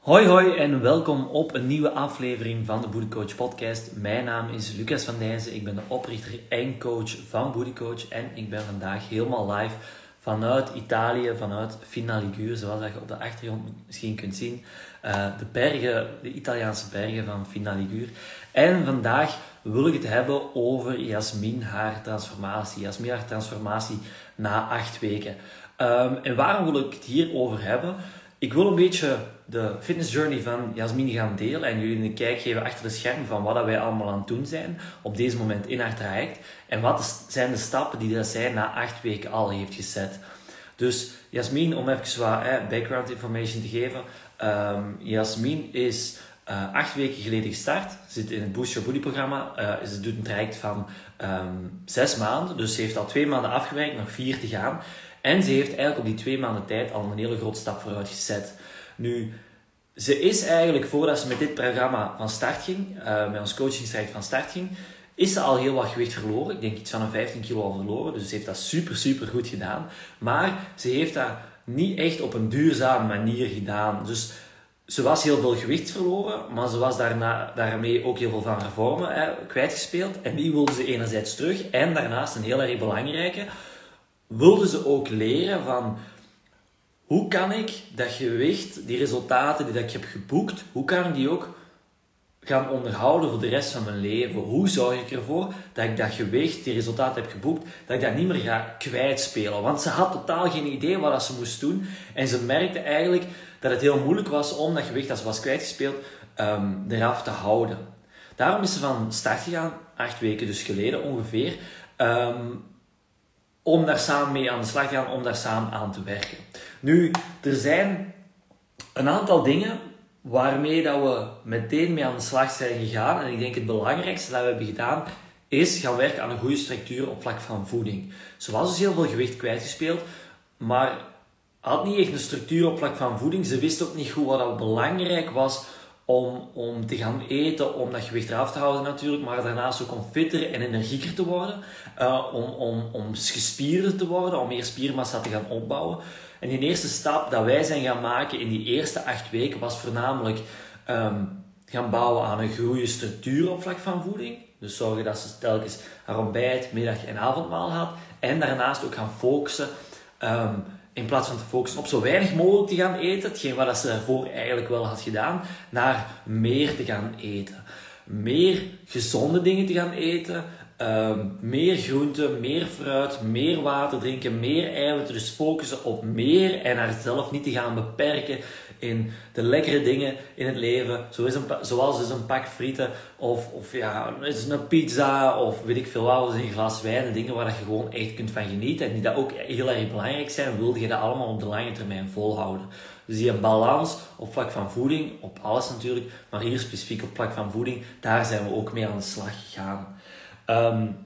Hoi hoi en welkom op een nieuwe aflevering van de Booty Coach podcast. Mijn naam is Lucas van Dijzen, ik ben de oprichter en coach van Booty Coach en ik ben vandaag helemaal live vanuit Italië, vanuit Finaliguur, zoals je op de achtergrond misschien kunt zien. Uh, de bergen, de Italiaanse bergen van Finaliguur. En vandaag wil ik het hebben over Jasmin, haar transformatie. Jasmin, haar transformatie na acht weken. Um, en waarom wil ik het hier over hebben? Ik wil een beetje de fitness journey van Jasmin gaan delen en jullie een kijk geven achter de scherm van wat wij allemaal aan het doen zijn op deze moment in haar traject. En wat zijn de stappen die dat zij na acht weken al heeft gezet. Dus Jasmin, om even wat eh, background information te geven. Um, Jasmin is uh, acht weken geleden gestart. Zit in het Boost Your Booty programma. Uh, ze doet een traject van um, zes maanden. Dus ze heeft al twee maanden afgewerkt, nog vier te gaan. En ze heeft eigenlijk op die twee maanden tijd al een hele grote stap vooruit gezet. Nu, ze is eigenlijk voordat ze met dit programma van start ging, uh, met ons coachingstraject van start ging, is ze al heel wat gewicht verloren. Ik denk iets van een 15 kilo al verloren. Dus ze heeft dat super, super goed gedaan. Maar ze heeft dat niet echt op een duurzame manier gedaan. Dus ze was heel veel gewicht verloren, maar ze was daarna, daarmee ook heel veel van haar vormen hè, kwijtgespeeld. En die wilde ze enerzijds terug. En daarnaast, een heel erg belangrijke, wilde ze ook leren van hoe kan ik dat gewicht, die resultaten die dat ik heb geboekt, hoe kan ik die ook gaan onderhouden voor de rest van mijn leven? Hoe zorg ik ervoor dat ik dat gewicht, die resultaten heb geboekt, dat ik dat niet meer ga kwijtspelen? Want ze had totaal geen idee wat ze moest doen. En ze merkte eigenlijk dat het heel moeilijk was om dat gewicht dat ze was kwijtgespeeld um, eraf te houden. Daarom is ze van start gegaan, acht weken dus geleden ongeveer. Um, om daar samen mee aan de slag te gaan, om daar samen aan te werken. Nu, er zijn een aantal dingen waarmee dat we meteen mee aan de slag zijn gegaan. En ik denk het belangrijkste dat we hebben gedaan, is gaan werken aan een goede structuur op vlak van voeding. Ze was dus heel veel gewicht kwijtgespeeld, maar had niet echt een structuur op vlak van voeding. Ze wist ook niet goed wat dat belangrijk was om, om te gaan eten, om dat gewicht eraf te houden natuurlijk, maar daarnaast ook om fitter en energieker te worden, uh, om, om, om gespierder te worden, om meer spiermassa te gaan opbouwen. En die eerste stap dat wij zijn gaan maken in die eerste acht weken was voornamelijk um, gaan bouwen aan een goede structuur op vlak van voeding. Dus zorgen dat ze telkens haar ontbijt, middag en avondmaal had. En daarnaast ook gaan focussen um, in plaats van te focussen op zo weinig mogelijk te gaan eten, hetgeen wat ze daarvoor eigenlijk wel had gedaan, naar meer te gaan eten. Meer gezonde dingen te gaan eten, um, meer groenten, meer fruit, meer water drinken, meer eiwitten. Dus focussen op meer en haarzelf niet te gaan beperken in de lekkere dingen in het leven. Zoals een, zoals dus een pak frieten of, of ja, een pizza of weet ik veel wat, of een glas wijn. Dingen waar je gewoon echt kunt van genieten en die dat ook heel erg belangrijk zijn, wil je dat allemaal op de lange termijn volhouden. Dus die balans op vlak van voeding, op alles natuurlijk, maar hier specifiek op vlak van voeding, daar zijn we ook mee aan de slag gegaan. Um,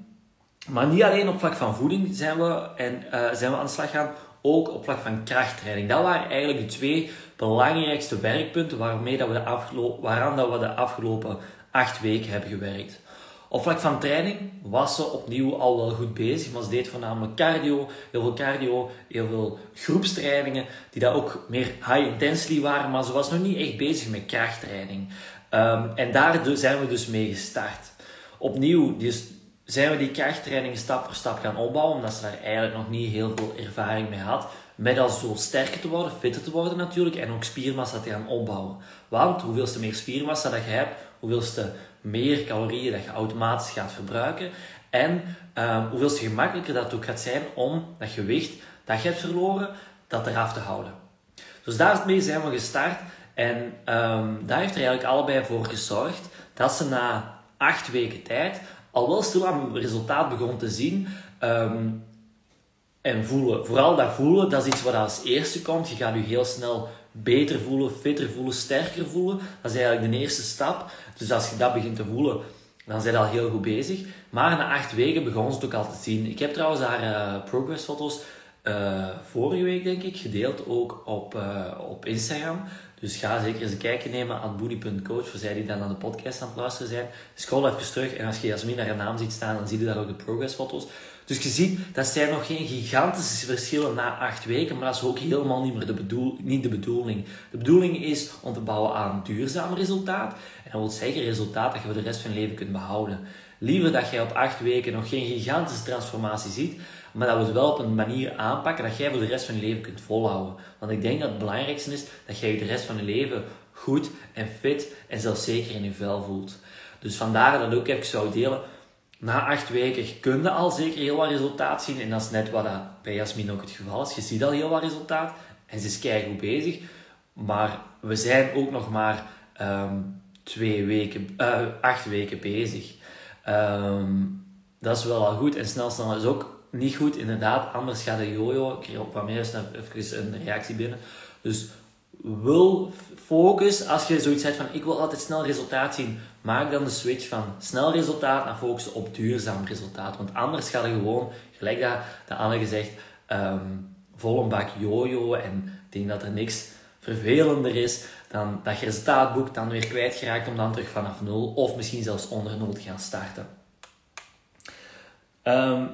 maar niet alleen op vlak van voeding zijn we, en, uh, zijn we aan de slag gegaan, ook op vlak van krachttraining. Dat waren eigenlijk de twee belangrijkste werkpunten waarmee dat we de waaraan dat we de afgelopen acht weken hebben gewerkt. Op vlak van training was ze opnieuw al wel goed bezig, maar ze deed voornamelijk cardio, heel veel cardio, heel veel groepstrainingen, die dat ook meer high intensity waren, maar ze was nog niet echt bezig met krachttraining. Um, en daar zijn we dus mee gestart. Opnieuw dus zijn we die krachttraining stap voor stap gaan opbouwen, omdat ze daar eigenlijk nog niet heel veel ervaring mee had met als zo sterker te worden, fitter te worden natuurlijk, en ook spiermassa te gaan opbouwen. Want hoeveelste meer spiermassa dat je hebt, hoeveelste meer calorieën dat je automatisch gaat verbruiken, en um, hoeveelste gemakkelijker dat ook gaat zijn om dat gewicht dat je hebt verloren, dat eraf te houden. Dus daarmee zijn we gestart, en um, daar heeft er eigenlijk allebei voor gezorgd dat ze na acht weken tijd al wel stilaan resultaat begon te zien. Um, en voelen. Vooral dat voelen, dat is iets wat als eerste komt. Je gaat je heel snel beter voelen, fitter voelen, sterker voelen. Dat is eigenlijk de eerste stap. Dus als je dat begint te voelen, dan zijn je al heel goed bezig. Maar na acht weken begon ze het ook al te zien. Ik heb trouwens haar uh, progressfoto's uh, vorige week, denk ik, gedeeld ook op, uh, op Instagram. Dus ga zeker eens een kijkje nemen aan booty.coach voor zij die dan aan de podcast aan het luisteren zijn. Scroll even terug en als je Jasmin naar haar naam ziet staan, dan zie je daar ook de progressfoto's. Dus je ziet, dat zijn nog geen gigantische verschillen na acht weken, maar dat is ook helemaal niet meer de, bedoel, niet de bedoeling. De bedoeling is om te bouwen aan een duurzaam resultaat. En dat wil zeggen resultaat dat je voor de rest van je leven kunt behouden. Liever dat jij op acht weken nog geen gigantische transformatie ziet, maar dat we het wel op een manier aanpakken dat jij voor de rest van je leven kunt volhouden. Want ik denk dat het belangrijkste is dat jij je de rest van je leven goed en fit en zelfzeker in je vel voelt. Dus vandaar dat ook even zou delen. Na acht weken kun je al zeker heel wat resultaat zien. En dat is net wat bij Jasmin ook het geval is. Je ziet al heel wat resultaat. En ze is goed bezig. Maar we zijn ook nog maar ehm, twee weken, uh, acht weken bezig. Ehm, dat is wel al goed. En snel snel is ook niet goed, inderdaad. Anders gaat de jojo. Ik kreeg op meer even een reactie binnen. Dus wil focus, als je zoiets hebt van ik wil altijd snel resultaat zien, maak dan de switch van snel resultaat naar focussen op duurzaam resultaat. Want anders ga je gewoon, gelijk dat, dat Anne gezegd, um, vol een bak jojo en denk dat er niks vervelender is dan dat je resultaat boekt, dan weer kwijtgeraakt om dan terug vanaf nul of misschien zelfs onder nul te gaan starten. Um,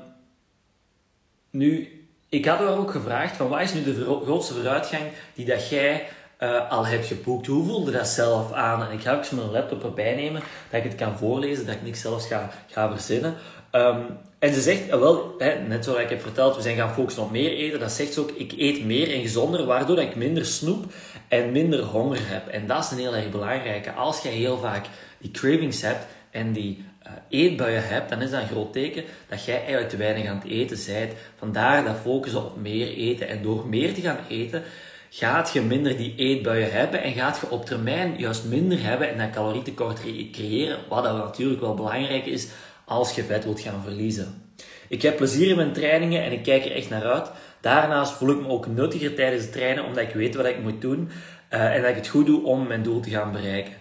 nu, ik had u ook gevraagd van wat is nu de grootste vooruitgang die dat jij uh, al hebt geboekt. Hoe voelde dat zelf aan? En ik ga ook mijn laptop erbij nemen, dat ik het kan voorlezen, dat ik niks zelfs ga, ga verzinnen. Um, en ze zegt, uh, wel, hè, net zoals ik heb verteld, we zijn gaan focussen op meer eten. Dat zegt ze ook, ik eet meer en gezonder, waardoor ik minder snoep en minder honger heb. En dat is een heel erg belangrijke. Als je heel vaak die cravings hebt en die eetbuien hebt, dan is dat een groot teken dat jij eigenlijk te weinig aan het eten bent. Vandaar dat focussen op meer eten. En door meer te gaan eten, gaat je minder die eetbuien hebben en gaat je op termijn juist minder hebben en dat calorietekort creëren, wat dat natuurlijk wel belangrijk is als je vet wilt gaan verliezen. Ik heb plezier in mijn trainingen en ik kijk er echt naar uit. Daarnaast voel ik me ook nuttiger tijdens het trainen, omdat ik weet wat ik moet doen uh, en dat ik het goed doe om mijn doel te gaan bereiken.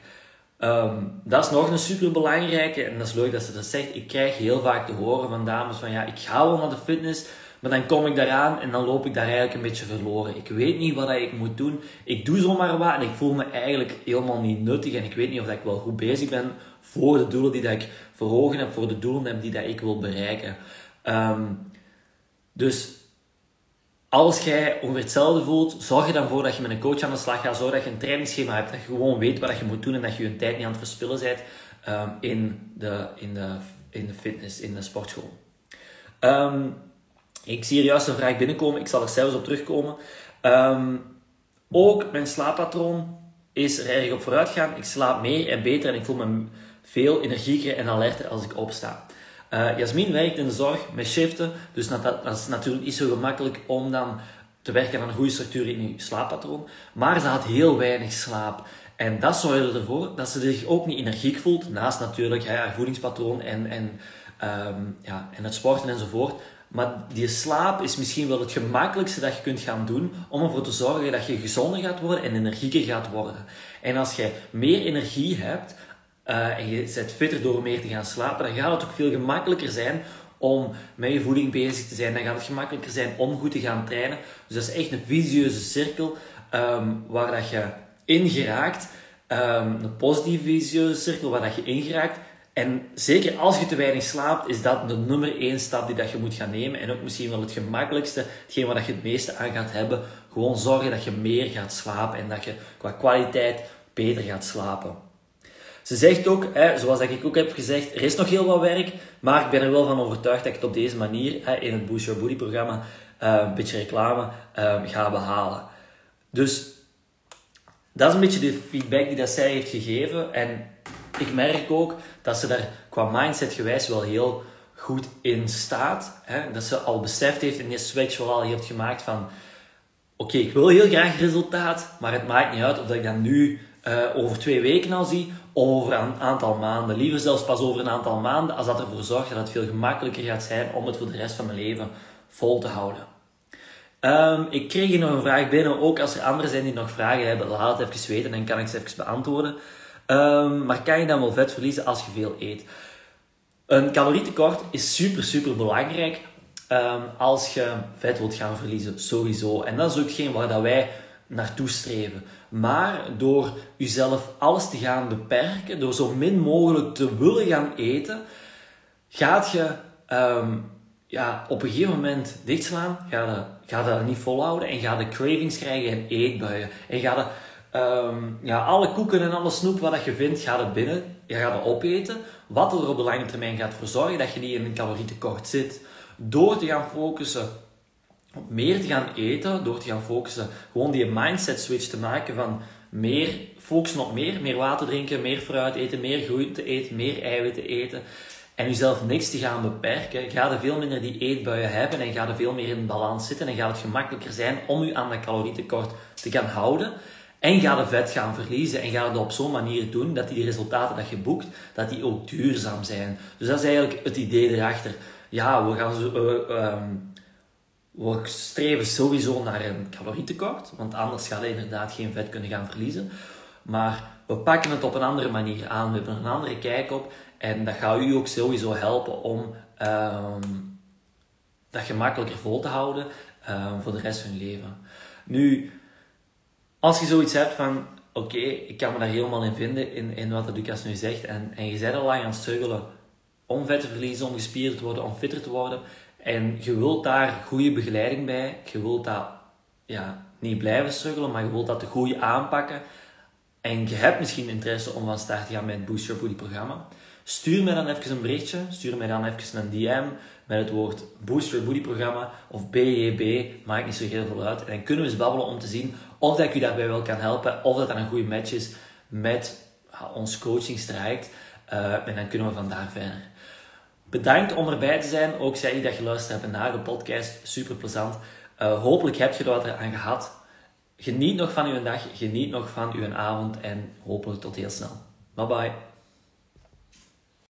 Um, dat is nog een super belangrijke en dat is leuk dat ze dat zegt. Ik krijg heel vaak te horen van dames van ja, ik ga wel naar de fitness, maar dan kom ik daaraan en dan loop ik daar eigenlijk een beetje verloren. Ik weet niet wat ik moet doen. Ik doe zomaar wat en ik voel me eigenlijk helemaal niet nuttig. En ik weet niet of ik wel goed bezig ben voor de doelen die dat ik voor ogen heb, voor de doelen heb die dat ik wil bereiken. Um, dus als jij ongeveer hetzelfde voelt, zorg er dan voor dat je met een coach aan de slag gaat. Zorg dat je een trainingsschema hebt, dat je gewoon weet wat je moet doen en dat je je tijd niet aan het verspillen bent um, in, de, in, de, in de fitness, in de sportschool. Um, ik zie er juist een vraag binnenkomen, ik zal er zelfs op terugkomen. Um, ook mijn slaappatroon is er erg op vooruit gaan. Ik slaap meer en beter en ik voel me veel energieker en alerter als ik opsta. Uh, Jasmin werkt in de zorg met shiften, dus dat, is natuurlijk niet zo gemakkelijk om dan te werken aan een goede structuur in je slaappatroon. Maar ze had heel weinig slaap. En dat zorgde ervoor dat ze zich ook niet energiek voelt, naast natuurlijk haar voedingspatroon en, en, um, ja, en het sporten enzovoort. Maar die slaap is misschien wel het gemakkelijkste dat je kunt gaan doen om ervoor te zorgen dat je gezonder gaat worden en energieker gaat worden. En als je meer energie hebt uh, en je bent fitter door meer te gaan slapen, dan gaat het ook veel gemakkelijker zijn om met je voeding bezig te zijn. Dan gaat het gemakkelijker zijn om goed te gaan trainen. Dus dat is echt een visieuze cirkel um, waar dat je in geraakt. Um, een positieve visieuze cirkel waar dat je in geraakt. En zeker als je te weinig slaapt, is dat de nummer één stap die dat je moet gaan nemen. En ook misschien wel het gemakkelijkste, hetgeen waar je het meeste aan gaat hebben. Gewoon zorgen dat je meer gaat slapen en dat je qua kwaliteit beter gaat slapen. Ze zegt ook, hè, zoals ik ook heb gezegd, er is nog heel wat werk, maar ik ben er wel van overtuigd dat ik het op deze manier hè, in het Boost Your Booty programma, uh, een beetje reclame, uh, ga behalen. Dus dat is een beetje de feedback die dat zij heeft gegeven. En ik merk ook dat ze daar qua mindset gewijs wel heel goed in staat. Hè? Dat ze al beseft heeft en die switch wel al heeft gemaakt van... Oké, ik wil heel graag resultaat, maar het maakt niet uit of dat ik dat nu uh, over twee weken al zie, of over een aantal maanden. Liever zelfs pas over een aantal maanden, als dat ervoor zorgt dat het veel gemakkelijker gaat zijn om het voor de rest van mijn leven vol te houden. Um, ik kreeg hier nog een vraag binnen, ook als er anderen zijn die nog vragen hebben, laat het even weten, dan kan ik ze even beantwoorden. Um, maar kan je dan wel vet verliezen als je veel eet? Een calorietekort is super, super belangrijk um, als je vet wilt gaan verliezen, sowieso. En dat is ook geen waar dat wij naartoe streven. Maar door jezelf alles te gaan beperken, door zo min mogelijk te willen gaan eten, gaat je um, ja, op een gegeven moment dichtslaan, ga je, ga dat niet volhouden en ga de cravings krijgen en eetbuien. En ga je, ehm, ja, alle koeken en alle snoep wat je vindt, ga er binnen, je gaat het opeten. Wat er op de lange termijn gaat voor zorgen dat je niet in een calorietekort zit. Door te gaan focussen op meer te gaan eten, door te gaan focussen, gewoon die mindset switch te maken van meer, focussen op meer, meer water drinken, meer fruit eten, meer groente eten, meer eiwitten eten en jezelf niks te gaan beperken, ga je veel minder die eetbuien hebben en ga je veel meer in balans zitten en gaat het gemakkelijker zijn om je aan dat calorietekort te gaan houden. En ga de vet gaan verliezen en ga het op zo'n manier doen dat die resultaten dat je boekt, dat die ook duurzaam zijn. Dus dat is eigenlijk het idee erachter. Ja, we gaan zo, uh, we streven sowieso naar een calorietekort, want anders ga je inderdaad geen vet kunnen gaan verliezen. Maar we pakken het op een andere manier aan, we hebben een andere kijk op en dat gaat u ook sowieso helpen om um, dat gemakkelijker vol te houden um, voor de rest van je leven. Nu, als je zoiets hebt van, oké, ik kan me daar helemaal in vinden, in, in wat Lucas nu zegt, en, en je bent al lang aan het struggelen om vet te verliezen, om gespierd te worden, om fitter te worden, en je wilt daar goede begeleiding bij, je wilt dat ja, niet blijven struggelen, maar je wilt dat de goede aanpakken, en je hebt misschien interesse om van start te gaan met het Boost Your Booty programma, Stuur mij dan even een berichtje, stuur mij dan even een DM met het woord Boost Your Booty programma of BJB, maakt niet zo heel veel uit. En dan kunnen we eens babbelen om te zien of dat ik u daarbij wel kan helpen, of dat dat een goede match is met ons coachingstraject. Uh, en dan kunnen we vandaar verder. Bedankt om erbij te zijn. Ook zei je dat je luistert hebt naar de podcast. Super plezant. Uh, hopelijk heb je er wat aan gehad. Geniet nog van uw dag, geniet nog van uw avond en hopelijk tot heel snel. Bye bye.